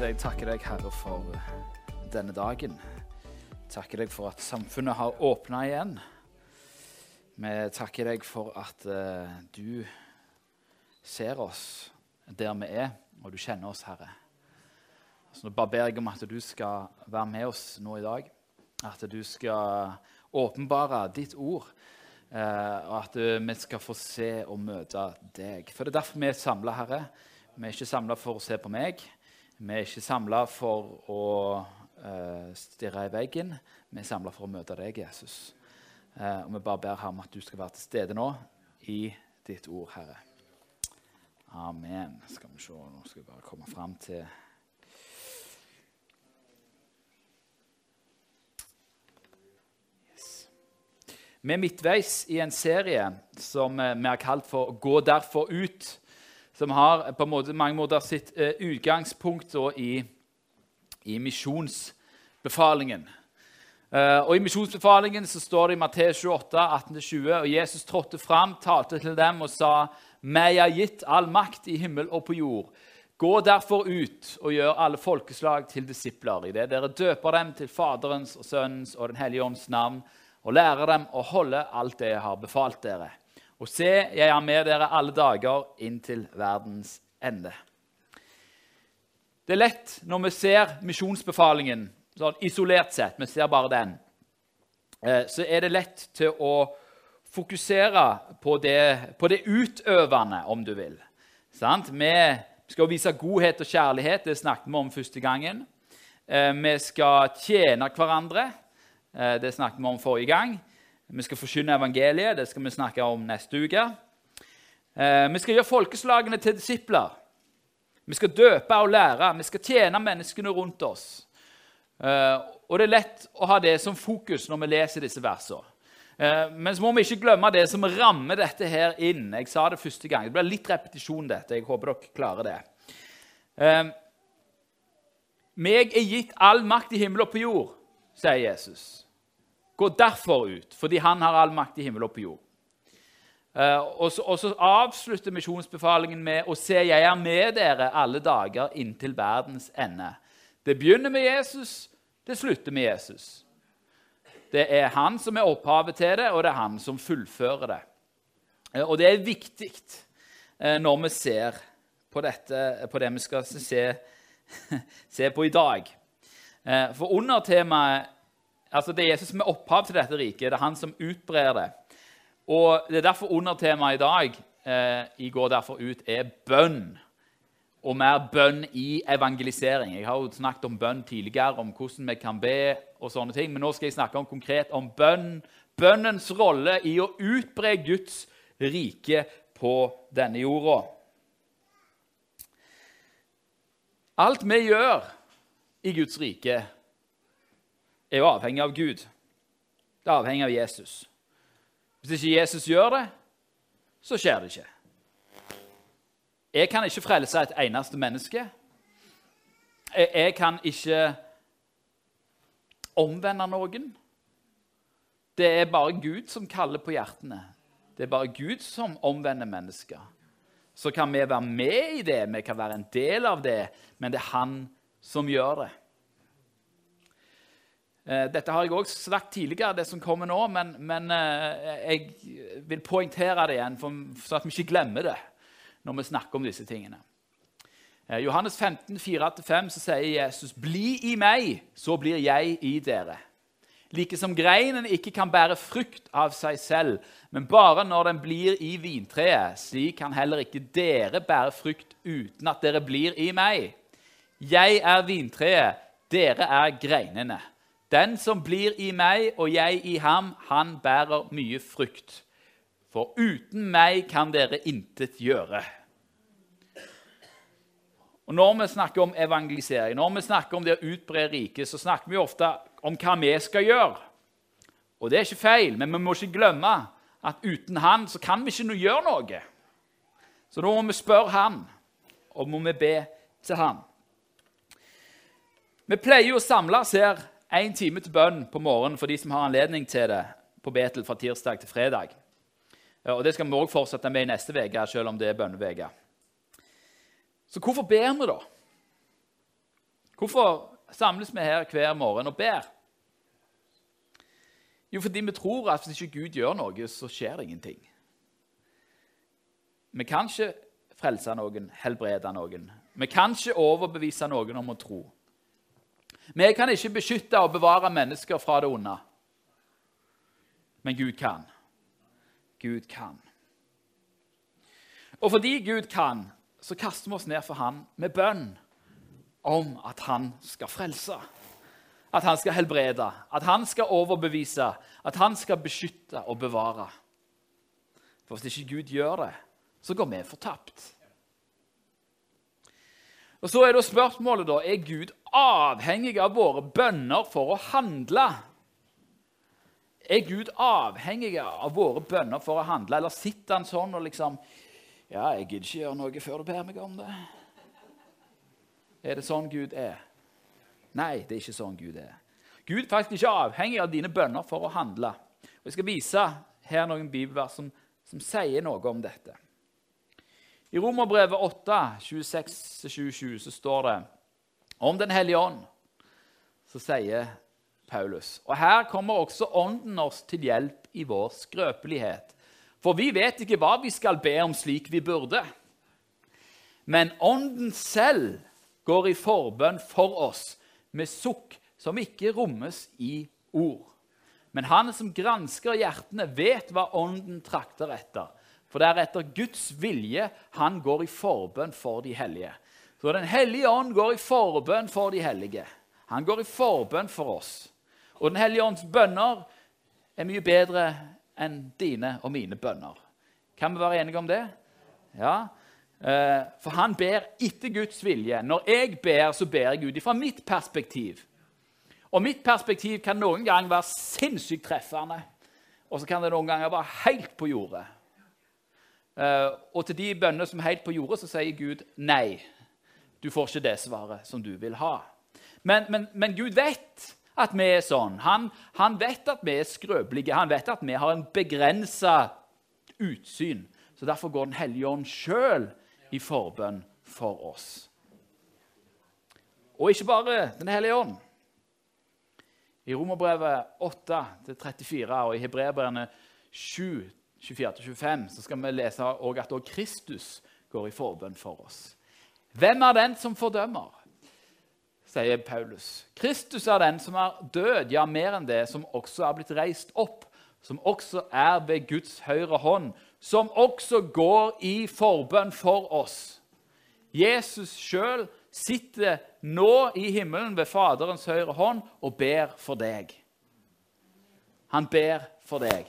Jesus, jeg takker deg, Herre, for denne dagen. Takker deg for at samfunnet har åpna igjen. Vi takker deg for at uh, du ser oss der vi er, og du kjenner oss, Herre. Så nå bare ber jeg om at du skal være med oss nå i dag. At du skal åpenbare ditt ord. Uh, og at vi skal få se og møte deg. For det er derfor vi er samla, Herre. Vi er ikke samla for å se på meg. Vi er ikke samla for å uh, stirre i veggen. Vi er samla for å møte deg, Jesus. Uh, og vi bare ber Herre om at du skal være til stede nå i ditt ord, Herre. Amen. Skal vi se, Nå skal vi bare komme fram til yes. Vi er midtveis i en serie som eh, vi har kalt for 'Gå derfor ut', som har på måte, mange måter sitt eh, utgangspunkt i, i misjonsbefalingen. Eh, og I misjonsbefalingen så står det i Matteus 28, 18-20, og Jesus trådte fram, talte til dem og sa:" Meg er gitt all makt i himmel og på jord. Gå derfor ut og gjør alle folkeslag til disipler, idet dere døper dem til Faderens og Sønnens og Den hellige ånds navn, og lærer dem å holde alt det jeg har befalt dere. Og se, jeg er med dere alle dager inntil verdens ende. Det er lett når vi ser misjonsbefalingen sånn isolert sett, vi ser bare den, så er det lett til å fokusere på det, på det utøvende, om du vil. Sant? Vi skal vise godhet og kjærlighet. Det snakket vi om første gangen. Vi skal tjene hverandre. Det snakket vi om forrige gang. Vi skal forkynne evangeliet. Det skal vi snakke om neste uke. Vi skal gjøre folkeslagene til disipler. Vi skal døpe og lære. Vi skal tjene menneskene rundt oss. Og det er lett å ha det som fokus når vi leser disse versene. Men så må vi ikke glemme det som rammer dette her inn. Jeg sa det første gang. Det blir litt repetisjon, dette. Jeg håper dere klarer det. Meg er gitt all makt i himmel og på jord, sier Jesus. Gå derfor ut, fordi han har all makt i himmel og på jord. Så, og så avslutter misjonsbefalingen med å se jeg er med dere alle dager inntil verdens ende. Det begynner med Jesus, det slutter med Jesus. Det er han som er opphavet til det, og det er han som fullfører det. Og det er viktig når vi ser på, dette, på det vi skal se, se, på i dag. For under temaet altså Det er Jesus som er opphav til dette riket. Det er han som utbrer det. Og Det er derfor undertemaet i dag i Går derfor ut er bønn og mer bønn i evangelisering. Jeg har jo snakket om bønn tidligere, om hvordan vi kan be, og sånne ting, men nå skal jeg snakke om konkret om bønn. Bønnens rolle i å utbre Guds rike på denne jorda. Alt vi gjør i Guds rike, er jo avhengig av Gud. Det er avhengig av Jesus. Hvis ikke Jesus gjør det, så skjer det ikke. Jeg kan ikke frelse et eneste menneske. Jeg kan ikke omvende noen. Det er bare Gud som kaller på hjertene. Det er bare Gud som omvender mennesker. Så kan vi være med i det, vi kan være en del av det, men det er han som gjør det. Dette har jeg også sagt tidligere, det som kommer nå, men, men jeg vil poengtere det igjen, for, så at vi ikke glemmer det når vi snakker om disse tingene. Eh, Johannes 15, 4-5 så sier Jesus.: Bli i meg, så blir jeg i dere. Like som greinen ikke kan bære frukt av seg selv, men bare når den blir i vintreet, slik kan heller ikke dere bære frukt uten at dere blir i meg. Jeg er vintreet, dere er greinene. Den som blir i meg og jeg i ham, han bærer mye frukt. For uten meg kan dere intet gjøre. Og Når vi snakker om evangelisering, når vi snakker om det å utbre riket, så snakker vi ofte om hva vi skal gjøre. Og det er ikke feil, men vi må ikke glemme at uten han så kan vi ikke gjøre noe. Så nå må vi spørre han, og må vi be til han. Vi pleier å samles her én time til bønn på morgenen for de som har anledning til det på Betel fra tirsdag til fredag. Og Det skal vi også fortsette med i neste uke, selv om det er bønneuke. Så hvorfor ber vi, da? Hvorfor samles vi her hver morgen og ber? Jo, fordi vi tror at hvis ikke Gud gjør noe, så skjer det ingenting. Vi kan ikke frelse noen, helbrede noen. Vi kan ikke overbevise noen om å tro. Vi kan ikke beskytte og bevare mennesker fra det onde. Men Gud kan. Gud kan. Og fordi Gud kan, så kaster vi oss ned for ham med bønn om at han skal frelse. At han skal helbrede, at han skal overbevise, at han skal beskytte og bevare. For hvis ikke Gud gjør det, så går vi fortapt. Og Så er da spørsmålet da, er Gud avhengig av våre bønner for å handle. Er Gud avhengig av våre bønner for å handle, eller sitter han sånn og liksom Ja, jeg gidder ikke gjøre noe før du ber meg om det. Er det sånn Gud er? Nei, det er ikke sånn Gud er. Gud er faktisk ikke avhengig av dine bønner for å handle. Og Jeg skal vise her noen bibelvers som, som sier noe om dette. I Romerbrevet 8, 26-27 så står det om Den hellige ånd. Så sier Paulus Og her kommer også Ånden oss til hjelp i vår skrøpelighet. For vi vet ikke hva vi skal be om slik vi burde. Men Ånden selv går i forbønn for oss med sukk som ikke rommes i ord. Men han som gransker hjertene, vet hva Ånden trakter etter for det er etter Guds vilje han går i forbønn for de hellige. Så Den hellige ånd går i forbønn for de hellige. Han går i forbønn for oss. Og Den hellige ånds bønner er mye bedre enn dine og mine bønner. Kan vi være enige om det? Ja. Eh, for han ber etter Guds vilje. Når jeg ber, så ber jeg ut fra mitt perspektiv. Og mitt perspektiv kan noen ganger være sinnssykt treffende, og så kan det noen ganger være helt på jordet. Uh, og til de bønner som er helt på jordet, så sier Gud nei. Du får ikke det svaret som du vil ha. Men, men, men Gud vet at vi er sånn. Han, han, vet at vi er skrøpelige. Han vet at vi har en begrensa utsyn. Så Derfor går Den hellige ånd sjøl i forbønn for oss. Og ikke bare Den hellige ånd. I Romerbrevet 8-34 og i Hebreerne 7 24-25 så skal vi lese også at også Kristus går i forbønn for oss. Hvem er den som fordømmer? sier Paulus. Kristus er den som er død, ja, mer enn det, som også er blitt reist opp, som også er ved Guds høyre hånd, som også går i forbønn for oss. Jesus sjøl sitter nå i himmelen ved Faderens høyre hånd og ber for deg. Han ber for deg.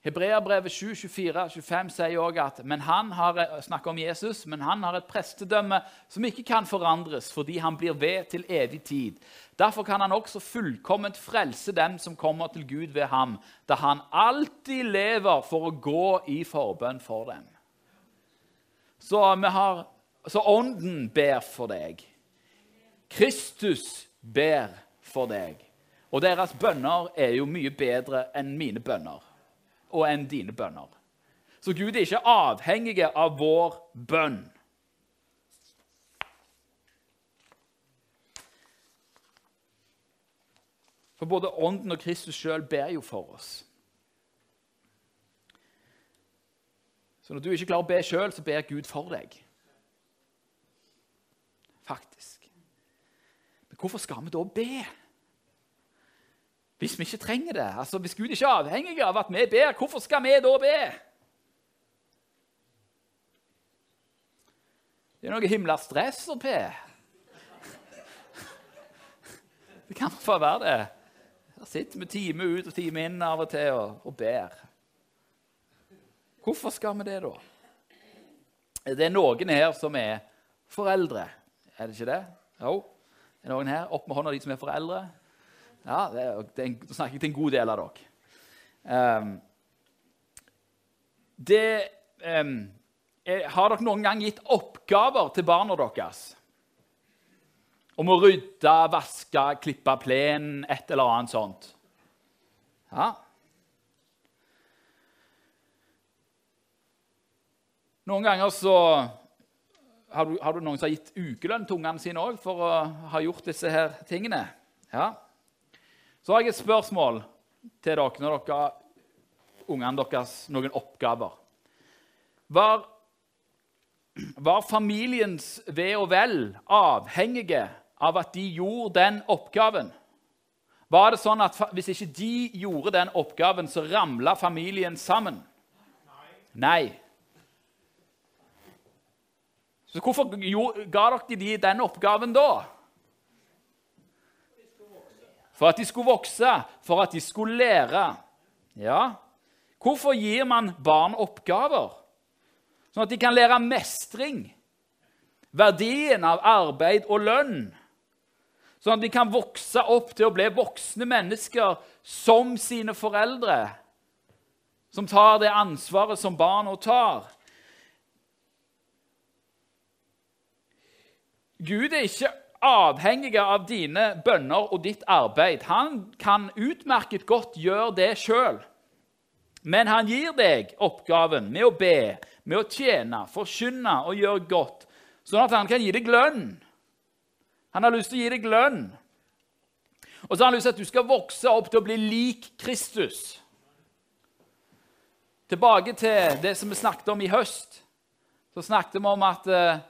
Hebreabrevet 7, 24, 25 sier også at men han har, snakker om Jesus, men han har et prestedømme som ikke kan forandres, fordi han blir ved til evig tid. Derfor kan han også fullkomment frelse dem som kommer til Gud ved ham, da han alltid lever for å gå i forbønn for dem. Så, har, så Ånden ber for deg. Kristus ber for deg. Og deres bønner er jo mye bedre enn mine bønner og enn dine bønner. Så Gud er ikke avhengig av vår bønn. For både Ånden og Kristus sjøl ber jo for oss. Så når du ikke klarer å be sjøl, så ber Gud for deg. Faktisk. Men hvorfor skal vi da be? Hvis vi ikke trenger det, altså hvis Gud ikke er avhengig av at vi ber, hvorfor skal vi da be? Det er noe himla stress å be. Det kan få være det. Her sitter vi time ut og time inn av og til og, og ber. Hvorfor skal vi det, da? Det er noen her som er foreldre. Er det ikke det? Jo. Det Er noen her? Opp med hånda de som er foreldre. Ja, det er, det er Nå snakker jeg til en god del av dere. Um, det, um, er, har dere noen gang gitt oppgaver til barna deres? Om å rydde, vaske, klippe plenen, et eller annet sånt? Ja. Noen ganger så har, du, har du noen som har gitt ukelønn til ungene sine òg for å ha gjort disse her tingene? Ja. Så har jeg et spørsmål til dere når dere ungene deres noen oppgaver. Var, var familiens ve og vel avhengige av at de gjorde den oppgaven? Var det sånn at Hvis ikke de gjorde den oppgaven, så ramla familien sammen? Nei. Så hvorfor ga dere de den oppgaven da? For at de skulle vokse, for at de skulle lære. Ja, Hvorfor gir man barn oppgaver? Sånn at de kan lære mestring, verdien av arbeid og lønn. Sånn at de kan vokse opp til å bli voksne mennesker som sine foreldre. Som tar det ansvaret som barna tar. Gud er ikke avhengig av dine bønner og ditt arbeid. Han kan utmerket godt gjøre det sjøl. Men han gir deg oppgaven med å be, med å tjene, forkynne og gjøre godt, sånn at han kan gi deg lønn. Han har lyst til å gi deg lønn. Og så har han lyst til at du skal vokse opp til å bli lik Kristus. Tilbake til det som vi snakket om i høst. Så snakket vi om at uh,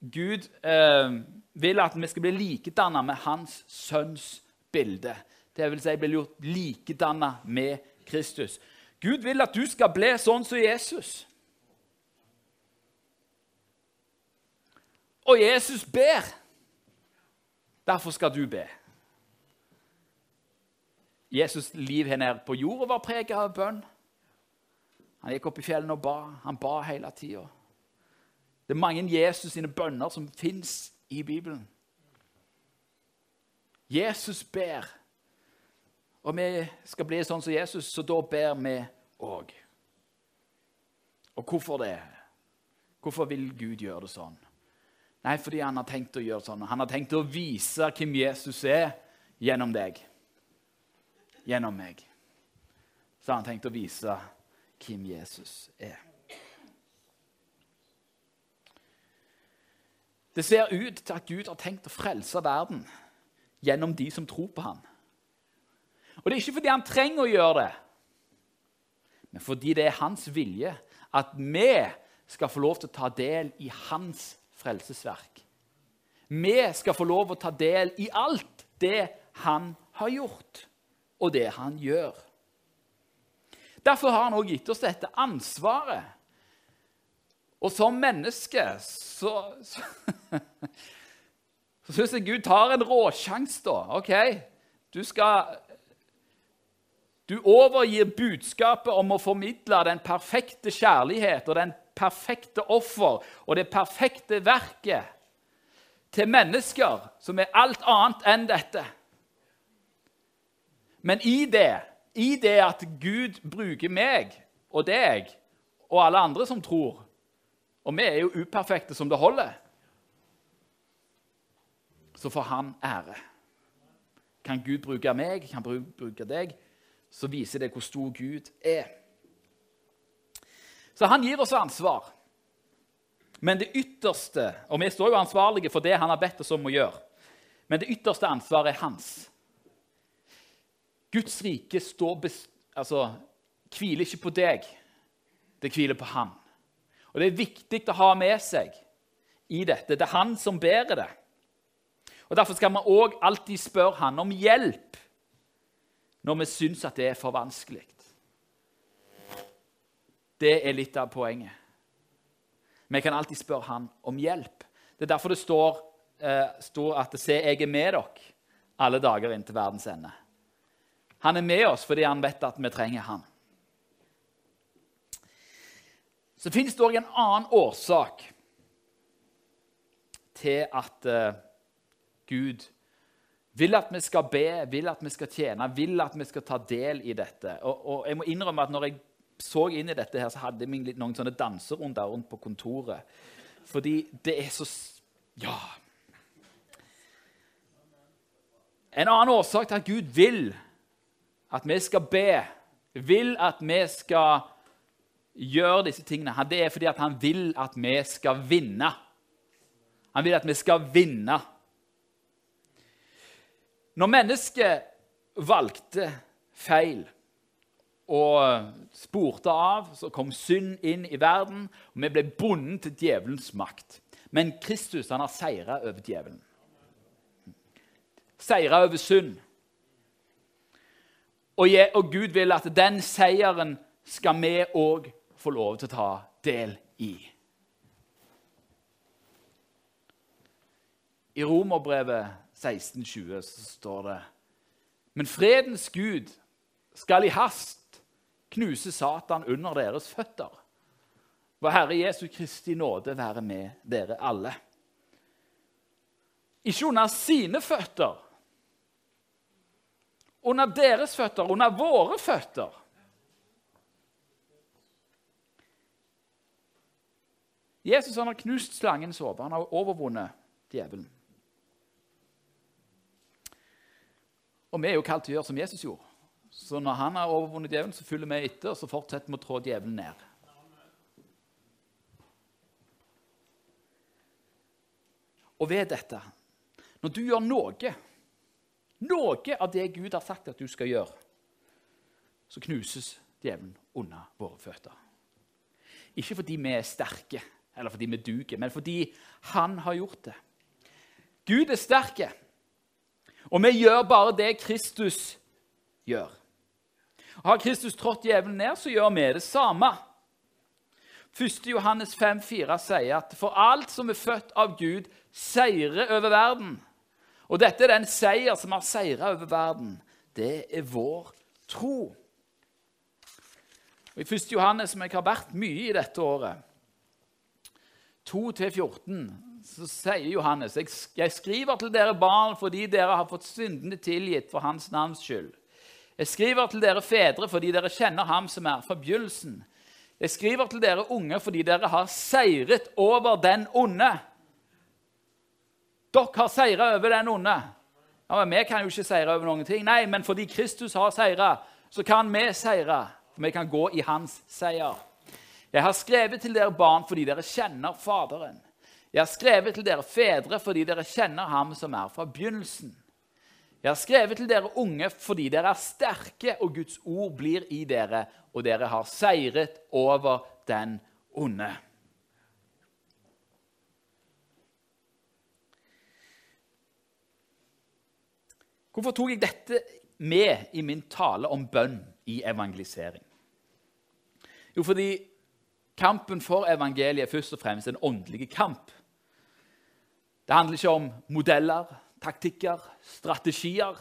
Gud eh, vil at vi skal bli likedanna med hans sønns bilde. Det vil si bli gjort likedanna med Kristus. Gud vil at du skal bli sånn som Jesus. Og Jesus ber. Derfor skal du be. Jesus' liv her nede på jorda var preget av bønn. Han gikk opp i fjellene og ba. Han ba hele tida. Det er mange Jesus sine bønner som fins i Bibelen. Jesus ber. Og vi skal bli sånn som Jesus, så da ber vi òg. Og hvorfor det? Hvorfor vil Gud gjøre det sånn? Nei, fordi han har tenkt å gjøre sånn. Han har tenkt å vise hvem Jesus er gjennom deg. Gjennom meg. Så han har tenkt å vise hvem Jesus er. Det ser ut til at Gud har tenkt å frelse verden gjennom de som tror på ham. Og det er ikke fordi han trenger å gjøre det, men fordi det er hans vilje at vi skal få lov til å ta del i hans frelsesverk. Vi skal få lov til å ta del i alt det han har gjort, og det han gjør. Derfor har han også gitt oss dette ansvaret. Og som menneske så, så syns jeg Gud tar en råsjanse, da. OK, du skal Du overgir budskapet om å formidle den perfekte kjærlighet og den perfekte offer og det perfekte verket til mennesker som er alt annet enn dette. Men i det, i det at Gud bruker meg og deg og alle andre som tror Og vi er jo uperfekte som det holder. Så får han ære. Kan Gud bruke meg, kan Gud bruke deg, så viser det hvor stor Gud er. Så han gir oss ansvar. Men det ytterste Og vi står jo ansvarlige for det han har bedt oss om å gjøre. Men det ytterste ansvaret er hans. Guds rike står, altså, hviler ikke på deg, det hviler på han. Og Det er viktig å ha med seg i dette. Det er han som bærer det. Og Derfor skal vi òg alltid spørre han om hjelp når vi syns at det er for vanskelig. Det er litt av poenget. Vi kan alltid spørre han om hjelp. Det er derfor det står, eh, står at 'Se, jeg er med dere alle dager inntil verdens ende'. Han er med oss fordi han vet at vi trenger han. Så finnes det òg en annen årsak til at uh, Gud vil at vi skal be, vil at vi skal tjene, vil at vi skal ta del i dette. Og, og jeg må innrømme at når jeg så inn i dette, her, så hadde vi noen sånne danserunder rundt på kontoret. Fordi det er så Ja. En annen årsak til at Gud vil at vi skal be, vil at vi skal gjøre disse tingene, det er fordi han vil at vi skal vinne. Han vil at vi skal vinne. Når mennesket valgte feil og spurte av, så kom synd inn i verden, og vi ble bundet til djevelens makt. Men Kristus han har seira over djevelen. Seira over synd. Og Gud vil at den seieren skal vi òg få lov til å ta del i. I Romerbrevet 16,20 står det Men fredens Gud skal i hast knuse Satan under deres føtter. Vår Herre Jesu Kristi nåde være med dere alle. Ikke under sine føtter, under deres føtter, under våre føtter. Jesus han har knust slangens hode. Han har overvunnet djevelen. Og vi er jo kalt til å gjøre som Jesus gjorde. Så når han har overvunnet djevelen, så følger vi etter, og så fortsetter vi å trå djevelen ned. Og ved dette, når du gjør noe, noe av det Gud har sagt at du skal gjøre, så knuses djevelen under våre føtter. Ikke fordi vi er sterke, eller fordi vi duger, men fordi han har gjort det. Gud er sterk, og vi gjør bare det Kristus gjør. Har Kristus trådt djevelen ned, så gjør vi det samme. 1. Johannes 5,4 sier at for alt som er født av Gud, seirer over verden. Og dette er den seier som har seira over verden. Det er vår tro. Og I 1. Johannes, som jeg har vært mye i dette året, 2-14 så sier Johannes jeg skriver til dere barn fordi dere har fått syndene tilgitt for hans navns skyld. Jeg skriver til dere fedre fordi dere kjenner ham som er fra begynnelsen. Jeg skriver til dere unge fordi dere har seiret over den onde. Dere har seira over den onde. Ja, men Vi kan jo ikke seire over noen ting. Nei, men fordi Kristus har seira, så kan vi seire. For vi kan gå i hans seier. Jeg har skrevet til dere barn fordi dere kjenner Faderen. Jeg har skrevet til dere fedre fordi dere kjenner ham som er fra begynnelsen. Jeg har skrevet til dere unge fordi dere er sterke, og Guds ord blir i dere, og dere har seiret over den onde. Hvorfor tok jeg dette med i min tale om bønn i evangelisering? Jo, fordi Kampen for evangeliet er først og fremst en åndelig kamp. Det handler ikke om modeller, taktikker, strategier.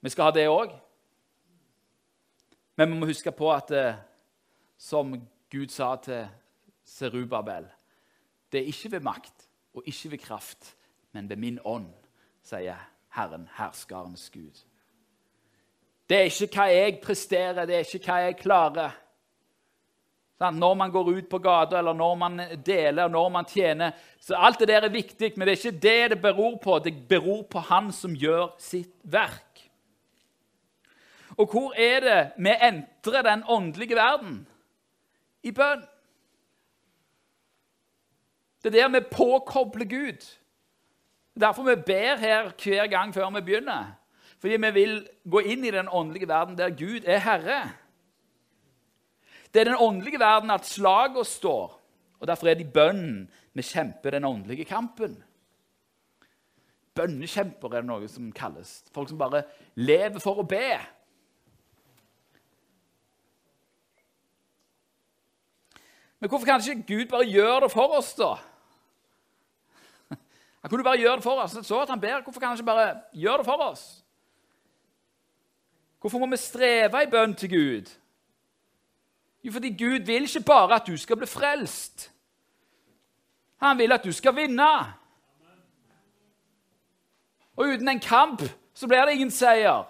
Vi skal ha det òg. Men vi må huske på at eh, som Gud sa til Serubabel Det er ikke ved makt og ikke ved kraft, men ved min ånd, sier Herren, herskarens Gud. Det er ikke hva jeg presterer, det er ikke hva jeg klarer. Når man går ut på gata, eller når man deler, når man tjener. Så Alt det der er viktig, men det er ikke det det beror på. Det beror på Han som gjør sitt verk. Og hvor er det vi entrer den åndelige verden? I bønn. Det er der vi påkobler Gud. Derfor vi ber her hver gang før vi begynner. Fordi vi vil gå inn i den åndelige verden der Gud er herre. Det er den åndelige verden at slagene står. Og Derfor er det i bønnen vi kjemper den åndelige kampen. Bønnekjemper er det noe som kalles. Folk som bare lever for å be. Men hvorfor kan ikke Gud bare gjøre det for oss, da? Han kunne bare gjøre det for oss. Så at han ber, Hvorfor kan han ikke bare gjøre det for oss? Hvorfor må vi streve i bønn til Gud? Jo, fordi Gud vil ikke bare at du skal bli frelst. Han vil at du skal vinne. Og uten en kamp så blir det ingen seier.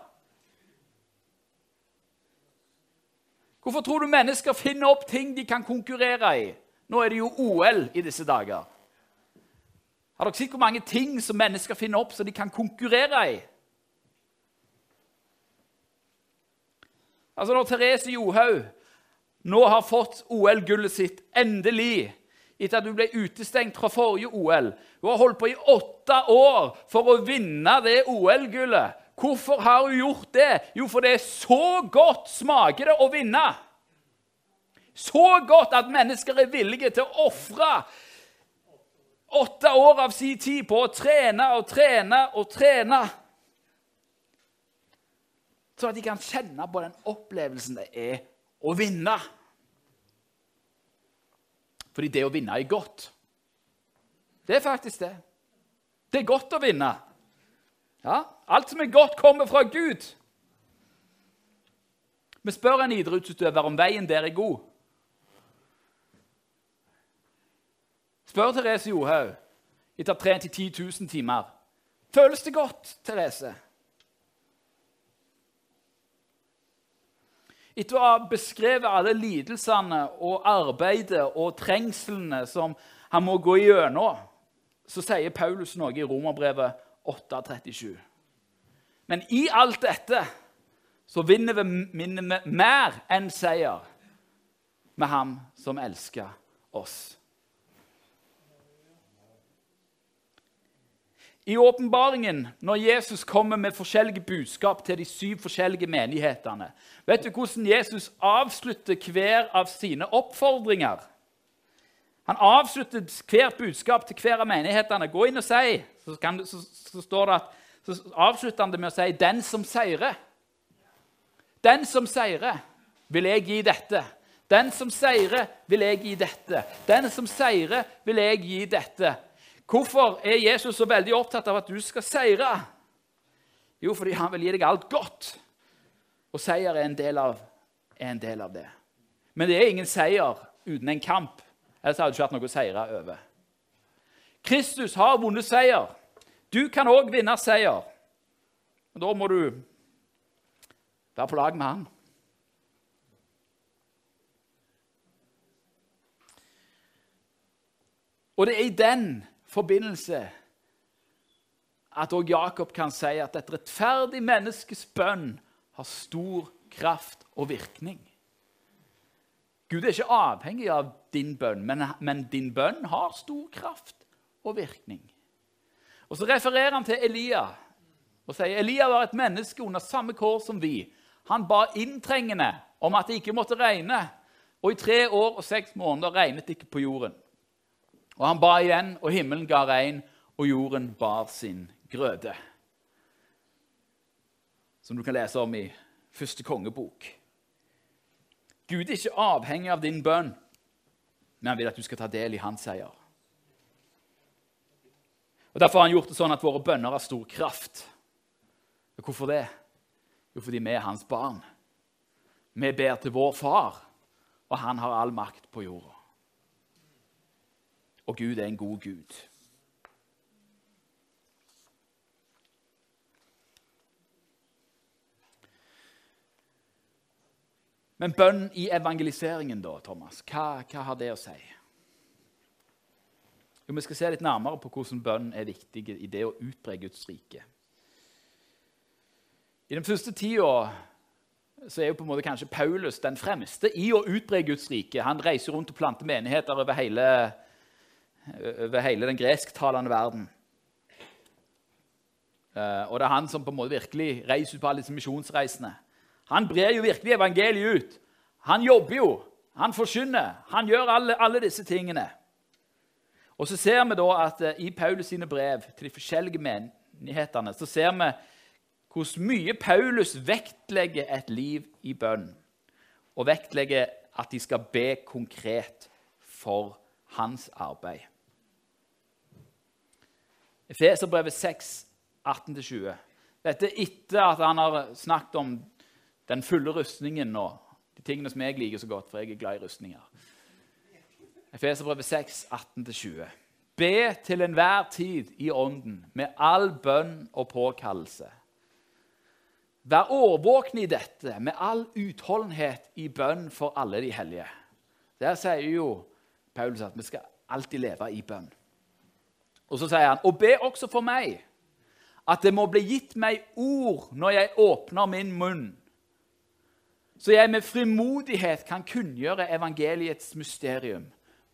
Hvorfor tror du mennesker finner opp ting de kan konkurrere i? Nå er det jo OL i disse dager. Har dere sett hvor mange ting som mennesker finner opp som de kan konkurrere i? Altså Når Therese Johaug nå har fått OL-gullet sitt, endelig, etter at hun ble utestengt fra forrige OL. Hun har holdt på i åtte år for å vinne det OL-gullet. Hvorfor har hun gjort det? Jo, for det er så godt smaker det å vinne. Så godt at mennesker er villige til å ofre åtte år av sin tid på å trene og trene og trene. Så at de kan kjenne på den opplevelsen det er å vinne. Fordi det å vinne er godt. Det er faktisk det. Det er godt å vinne. Ja, Alt som er godt, kommer fra Gud. Vi spør en idrettsutøver om veien der er god. Spør Therese Johaug etter 3 10 000 timer. Føles det godt, Therese? Etter å ha beskrevet alle lidelsene og arbeidet og trengslene som han må gå gjennom, så sier Paulus noe i Romerbrevet 8,37. Men i alt dette så vinner vi, mer enn seier med ham som elsker oss. I åpenbaringen, når Jesus kommer med forskjellige budskap til de syv forskjellige menighetene Vet du hvordan Jesus avslutter hver av sine oppfordringer? Han avslutter hvert budskap til hver av menighetene. Gå inn og si. Så, kan, så, så, at, så avslutter han det med å si 'Den som seirer'. Den som seirer, vil jeg gi dette. Den som seirer, vil jeg gi dette. Den som seirer, vil jeg gi dette. Hvorfor er Jesus så veldig opptatt av at du skal seire? Jo, fordi han vil gi deg alt godt. Og seier er en del av, en del av det. Men det er ingen seier uten en kamp. Ellers hadde det ikke vært noe å seire over. Kristus har vunnet seier. Du kan òg vinne seier. Men da må du være på lag med han. Og det er i den forbindelse at òg Jakob kan si at et rettferdig menneskes bønn har stor kraft og virkning. Gud er ikke avhengig av din bønn, men, men din bønn har stor kraft og virkning. Og Så refererer han til Elia og sier Elia var et menneske under samme kår som vi. Han ba inntrengende om at det ikke måtte regne, og i tre år og seks måneder regnet det ikke på jorden. Og han ba igjen, og himmelen ga regn, og jorden bar sin grøde. Som du kan lese om i første kongebok. Gud er ikke avhengig av din bønn, men han vil at du skal ta del i hans seier. Og Derfor har han gjort det sånn at våre bønner har stor kraft. Og hvorfor det? Jo, fordi vi er hans barn. Vi ber til vår far, og han har all makt på jorda. Og Gud er en god Gud. Men bønn i evangeliseringen, da, Thomas, hva, hva, har det å si? Jo, Vi skal se litt nærmere på hvordan bønn er viktig i det å utbre Guds rike. I den første tida så er jo på en måte kanskje Paulus den fremste i å utbre Guds rike. Han reiser rundt og planter menigheter over hele over hele den gresktalende verden. Eh, og det er han som på en måte virkelig reiser ut på alle disse misjonsreisene. Han brer jo virkelig evangeliet ut. Han jobber jo, han forkynner, han gjør alle, alle, disse tingene. Og så ser vi da at uh, i Paulus sine brev til de forskjellige menighetene så ser vi hvor mye Paulus vektlegger et liv i bønn. Og vektlegger at de skal be konkret for hans arbeid. Efeserbrevet 6, 18-20. Dette etter at han har snakket om den fulle rustningen og de tingene som jeg liker så godt, for jeg er glad i rustninger. Efeserbrevet 6, 18-20. Be til enhver tid i ånden, med all bønn og påkallelse. Vær årvåkne i dette, med all utholdenhet i bønn for alle de hellige. Der sier jo Paulus at vi skal alltid leve i bønn. Og så sier han, og be også for meg, at det må bli gitt meg ord når jeg åpner min munn, så jeg med frimodighet kan kunngjøre evangeliets mysterium.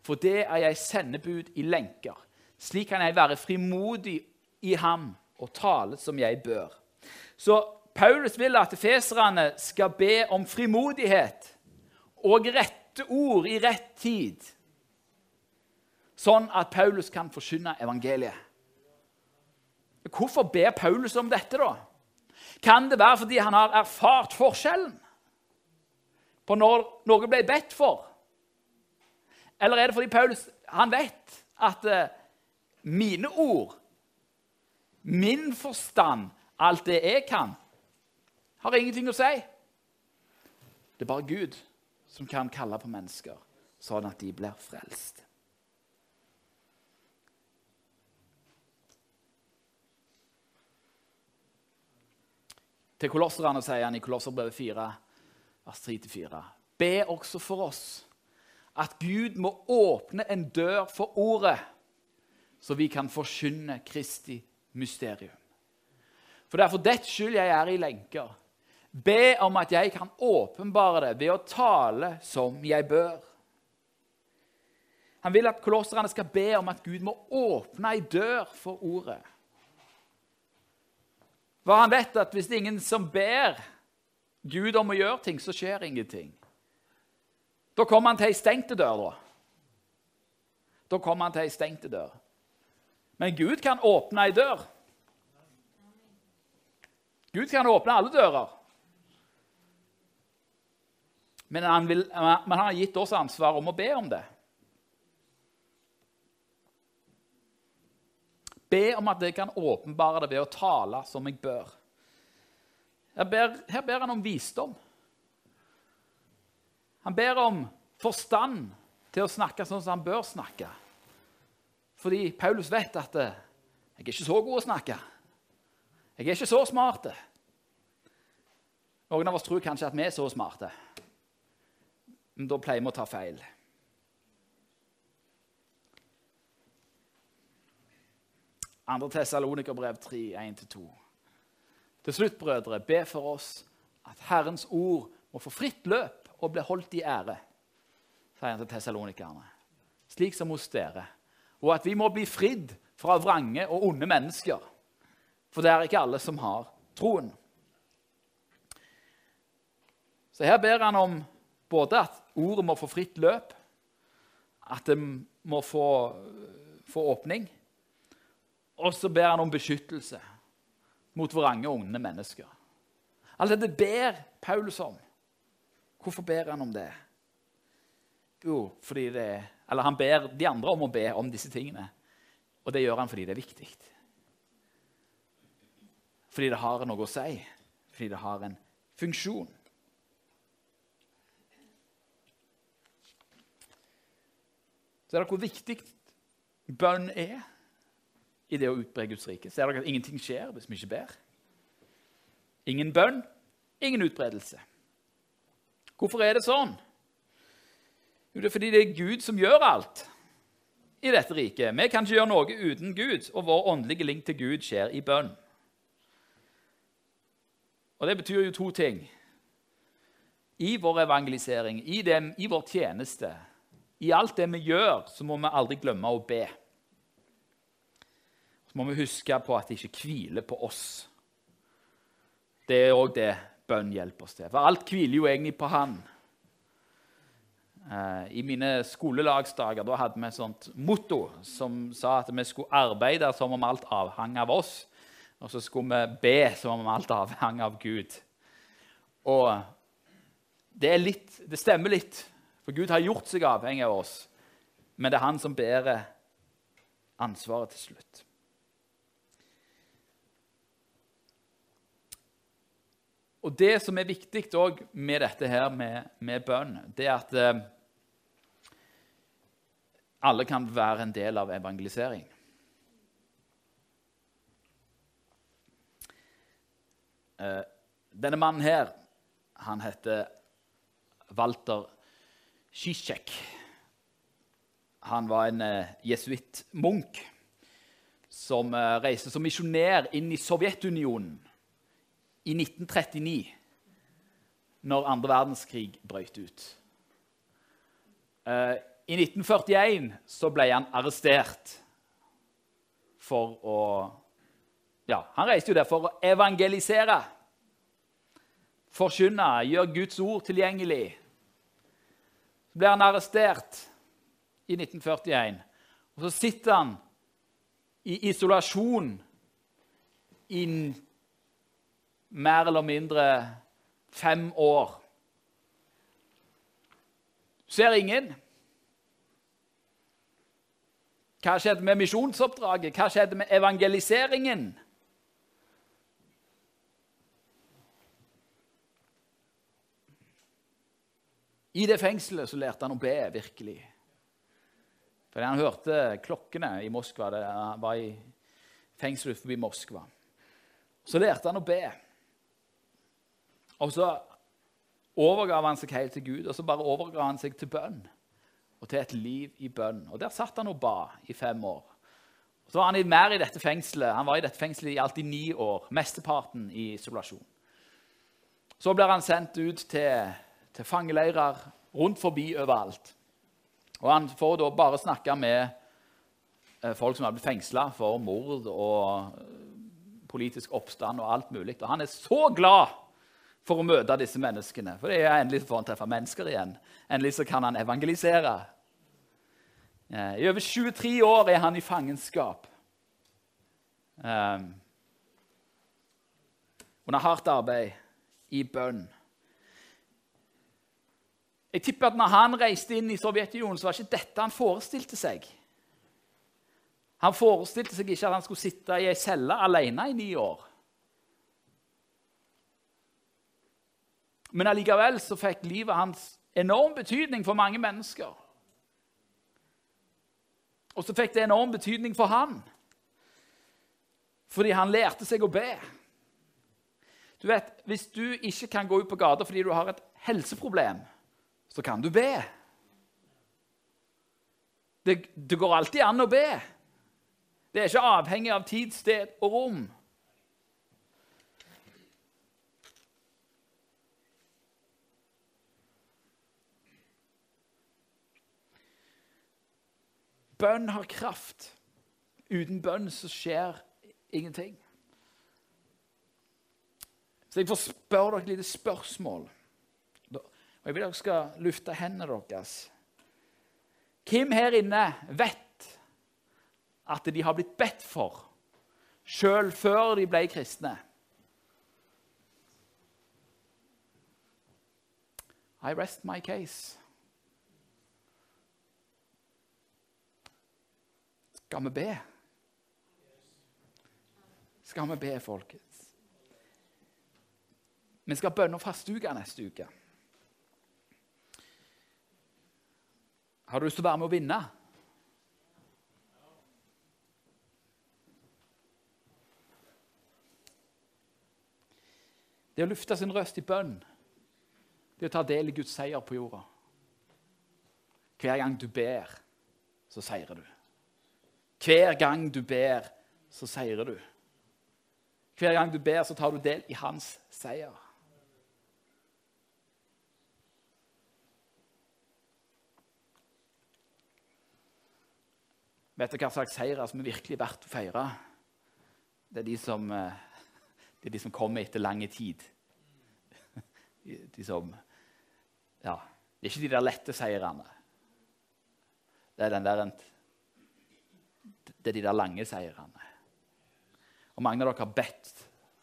For det er jeg sendebud i lenker. Slik kan jeg være frimodig i ham og tale som jeg bør. Så Paulus vil at feserne skal be om frimodighet og rette ord i rett tid, sånn at Paulus kan forkynne evangeliet. Hvorfor ber Paulus om dette, da? Kan det være fordi han har erfart forskjellen på når noe ble bedt for? Eller er det fordi Paulus han vet at uh, mine ord, min forstand, alt det jeg kan, har ingenting å si? Det er bare Gud som kan kalle på mennesker sånn at de blir frelst. Til kolosserne sier han i Kolosserbrevet 4, vers 3-4.: Be også for oss at Gud må åpne en dør for ordet, så vi kan forkynne Kristi mysterium. For det er for dets skyld jeg er i lenker. Be om at jeg kan åpenbare det ved å tale som jeg bør. Han vil at kolosserne skal be om at Gud må åpne ei dør for ordet. For han vet at hvis det er ingen som ber Gud om å gjøre ting, så skjer ingenting. Da kommer han til ei stengte dør. Da Da kommer han til ei stengte dør. Men Gud kan åpne ei dør. Gud kan åpne alle dører. Men han, vil, men han har gitt oss ansvar om å be om det. Be om at jeg kan åpenbare det ved å tale som jeg bør. Her ber, her ber han om visdom. Han ber om forstand til å snakke sånn som han bør snakke. Fordi Paulus vet at eh, 'jeg er ikke så god å snakke'. 'Jeg er ikke så smart'. Noen av oss tror kanskje at vi er så smarte. Men da pleier vi å ta feil. Andre Tessalonikerbrev 3, 1-2. Til slutt, brødre, be for oss at Herrens ord må få fritt løp og bli holdt i ære, sier han til tessalonikerne, slik som hos dere, og at vi må bli fridd fra vrange og onde mennesker, for det er ikke alle som har troen. Så her ber han om både at ordet må få fritt løp, at det må få, få åpning. Og så ber han om beskyttelse mot vrange, unge mennesker. Alt dette ber Paulus om. Hvorfor ber han om det? Jo, fordi det Eller han ber de andre om å be om disse tingene. Og det gjør han fordi det er viktig. Fordi det har noe å si. Fordi det har en funksjon. Ser dere hvor viktig bønn er i det å utbre Guds rike? Ser dere at ingenting skjer hvis vi ikke ber? Ingen bønn, ingen utbredelse. Hvorfor er det sånn? Jo, det er fordi det er Gud som gjør alt i dette riket. Vi kan ikke gjøre noe uten Gud, og vår åndelige link til Gud skjer i bønn. Og Det betyr jo to ting. I vår evangelisering, i, dem, i vår tjeneste, i alt det vi gjør, så må vi aldri glemme å be. Så må vi huske på at det ikke hviler på oss. Det er òg det bønn hjelper oss til. For alt hviler jo egentlig på Han. Eh, I mine skolelagsdager da hadde vi et sånt motto som sa at vi skulle arbeide som om alt avhang av oss, og så skulle vi be som om alt avhang av Gud. Og det, litt, det stemmer litt for Gud har gjort seg avhengig av oss, men det er han som bærer ansvaret til slutt. Og Det som er viktig med dette her med, med bønn, det er at eh, alle kan være en del av evangelisering. Eh, denne mannen her, han heter Walter Zizek. Han var en eh, jesuittmunk som uh, reiste som misjonær inn i Sovjetunionen i 1939. når andre verdenskrig brøt ut. Eh, I 1941 så ble han arrestert for å Ja, han reiste jo der for å evangelisere. Forkynne, gjøre Guds ord tilgjengelig. Så ble han arrestert i 1941. Og så sitter han i isolasjon i mer eller mindre fem år. Ser ingen. Hva skjedde med misjonsoppdraget? Hva skjedde med evangeliseringen? I det fengselet så lærte han å be, virkelig. Fordi han hørte klokkene i Moskva. Det var i fengselet forbi Moskva. Så lærte han å be. Og så overgav han seg helt til Gud, og så bare overga han seg til bønn. Og til et liv i bønn. Og der satt han og ba i fem år. Og så var han mer i dette fengselet. Han var i dette fengselet i alltid ni år. Mesteparten i isolasjon. Så blir han sendt ut til, til fangeleirer rundt forbi overalt. Og han får da bare snakke med eh, folk som har blitt fengsla for mord og politisk oppstand og alt mulig. Og han er så glad for å møte disse menneskene. For det er endelig får han treffe mennesker igjen. Endelig så kan han evangelisere. Eh, I over 23 år er han i fangenskap. Um, under hardt arbeid, i bønn. Jeg tipper at når han reiste inn i Sovjetunionen, så var ikke dette han forestilte seg. Han forestilte seg ikke at han skulle sitte i ei celle alene i ni år. Men allikevel så fikk livet hans enorm betydning for mange mennesker. Og så fikk det enorm betydning for han. Fordi han lærte seg å be. Du vet, Hvis du ikke kan gå ut på gata fordi du har et helseproblem, så kan du be. Det, det går alltid an å be. Det er ikke avhengig av tid, sted og rom. Bønn har kraft. Uten bønn så skjer ingenting. Så jeg får spørre dere et lite spørsmål. Og Jeg vil dere skal lufte hendene deres. Hvem her inne vet at de har blitt bedt for sjøl før de ble kristne? I rest my case. Skal vi be? Skal vi be, folkens? Vi skal bønne- og fastuke neste uke. Har du lyst til å være med og vinne? Det å lufte sin røst i bønn, det å ta del i Guds seier på jorda. Hver gang du ber, så seirer du. Hver gang du ber, så seirer du. Hver gang du ber, så tar du del i hans seier. Vet du hva slags seier som er virkelig verdt å feire? Det er de som, eh, det er de som kommer etter lang tid. De som Ja, det er ikke de der lette seirene. Det er den der det er de der lange seirene. Og mange av dere har bedt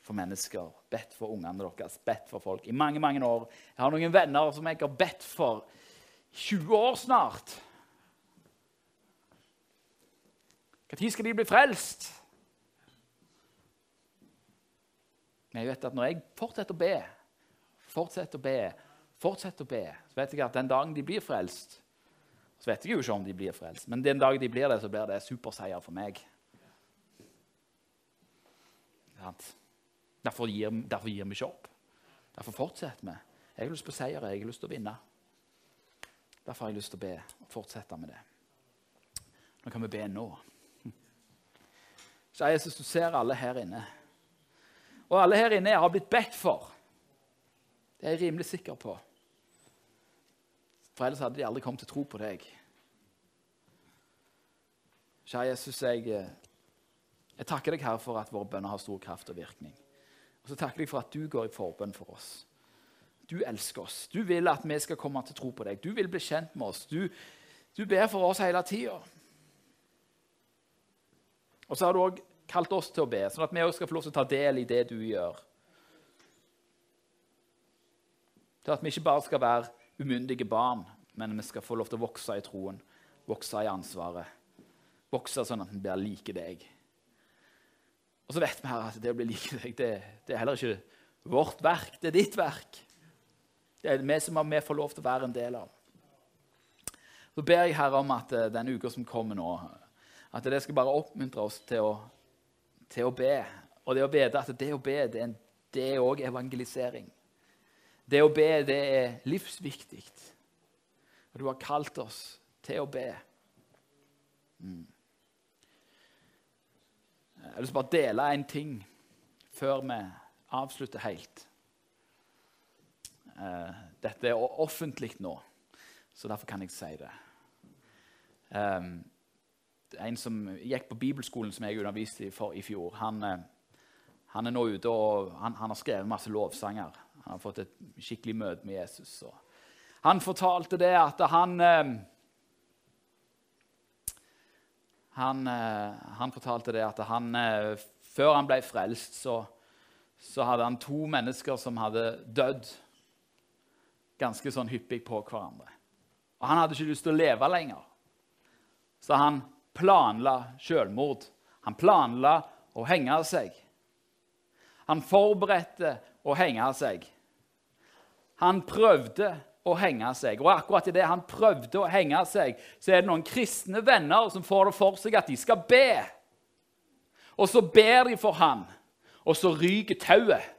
for mennesker, bedt for ungene deres, bedt for folk i mange mange år. Jeg har noen venner som jeg har bedt for 20 år snart. Når skal de bli frelst? Men jeg vet at når jeg fortsetter å be, fortsetter å be, fortsetter å be, så vet jeg at den dagen de blir frelst, så vet jeg jo ikke om de blir frelst, men den dag de blir det, så blir det superseier for meg. Derfor gir, derfor gir vi ikke opp. Derfor fortsetter vi. Jeg har lyst på seier, jeg har lyst til å vinne. Derfor har jeg lyst til å be og fortsette med det. Nå kan vi be nå. Så Jesus, du ser alle her inne. Og alle her inne har blitt bedt for. Det er jeg rimelig sikker på. For ellers hadde de aldri kommet til tro på deg. Kjære Jesus, jeg, eh, jeg takker deg, Herre, for at våre bønner har stor kraft og virkning. Og så takker jeg for at du går i forbønn for oss. Du elsker oss. Du vil at vi skal komme til tro på deg. Du vil bli kjent med oss. Du, du ber for oss hele tida. Og så har du òg kalt oss til å be, sånn at vi òg skal få lov til å ta del i det du gjør. Til at vi ikke bare skal være umyndige barn, men vi skal få lov til å vokse i troen, vokse i ansvaret. Vokse sånn at vi blir like deg. Og så vet vi her at det å bli like deg, det, det, er heller ikke vårt verk, det er ditt verk. Det er vi som vi får lov til å være en del av. Så ber jeg Herre om at den denne uka som kommer nå, at det skal bare oppmuntre oss til å, til å be. Og det å vite at det å be, det er òg evangelisering. Det å be, det er livsviktig. Og du har kalt oss til å be. Mm. Jeg å bare dele en ting før vi avslutter helt. Eh, dette er offentlig nå, så derfor kan jeg si det. Um, en som gikk på bibelskolen som jeg underviste i, for, i fjor, han, eh, han, er nå ute og han, han, har skrevet masse lovsanger. Han har fått et skikkelig møte med Jesus. han fortalte det at han um, han, eh, han, fortalte det at han, eh, før han ble frelst, så, så, hadde han to mennesker som hadde dødd ganske sånn hyppig på hverandre. Og Han hadde ikke lyst til å leve lenger, så han planla selvmord. Han planla å henge seg. Han forberedte å henge seg. Han prøvde å henge seg. Og akkurat idet han prøvde å henge seg, så er det noen kristne venner som får det for seg at de skal be. Og så ber de for han, og så ryker tauet.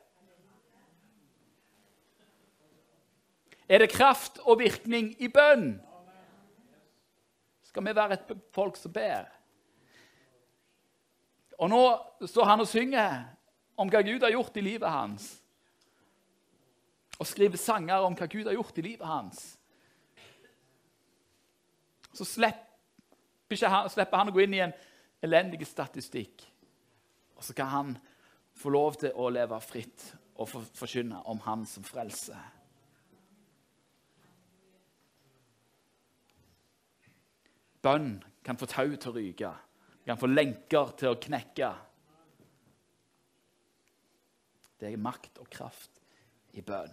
Er det kraft og virkning i bønn? Skal vi være et folk som ber? Og nå står han og synger om hva Gud har gjort i livet hans og skriver sanger om hva Gud har gjort i livet hans. Så slipper, han, slipper han å gå inn i en elendig statistikk. Og så kan han få lov til å leve fritt og forkynne om Han som frelser. Bønn kan få tau til å ryke, kan få lenker til å knekke. Det er makt og kraft i bønn.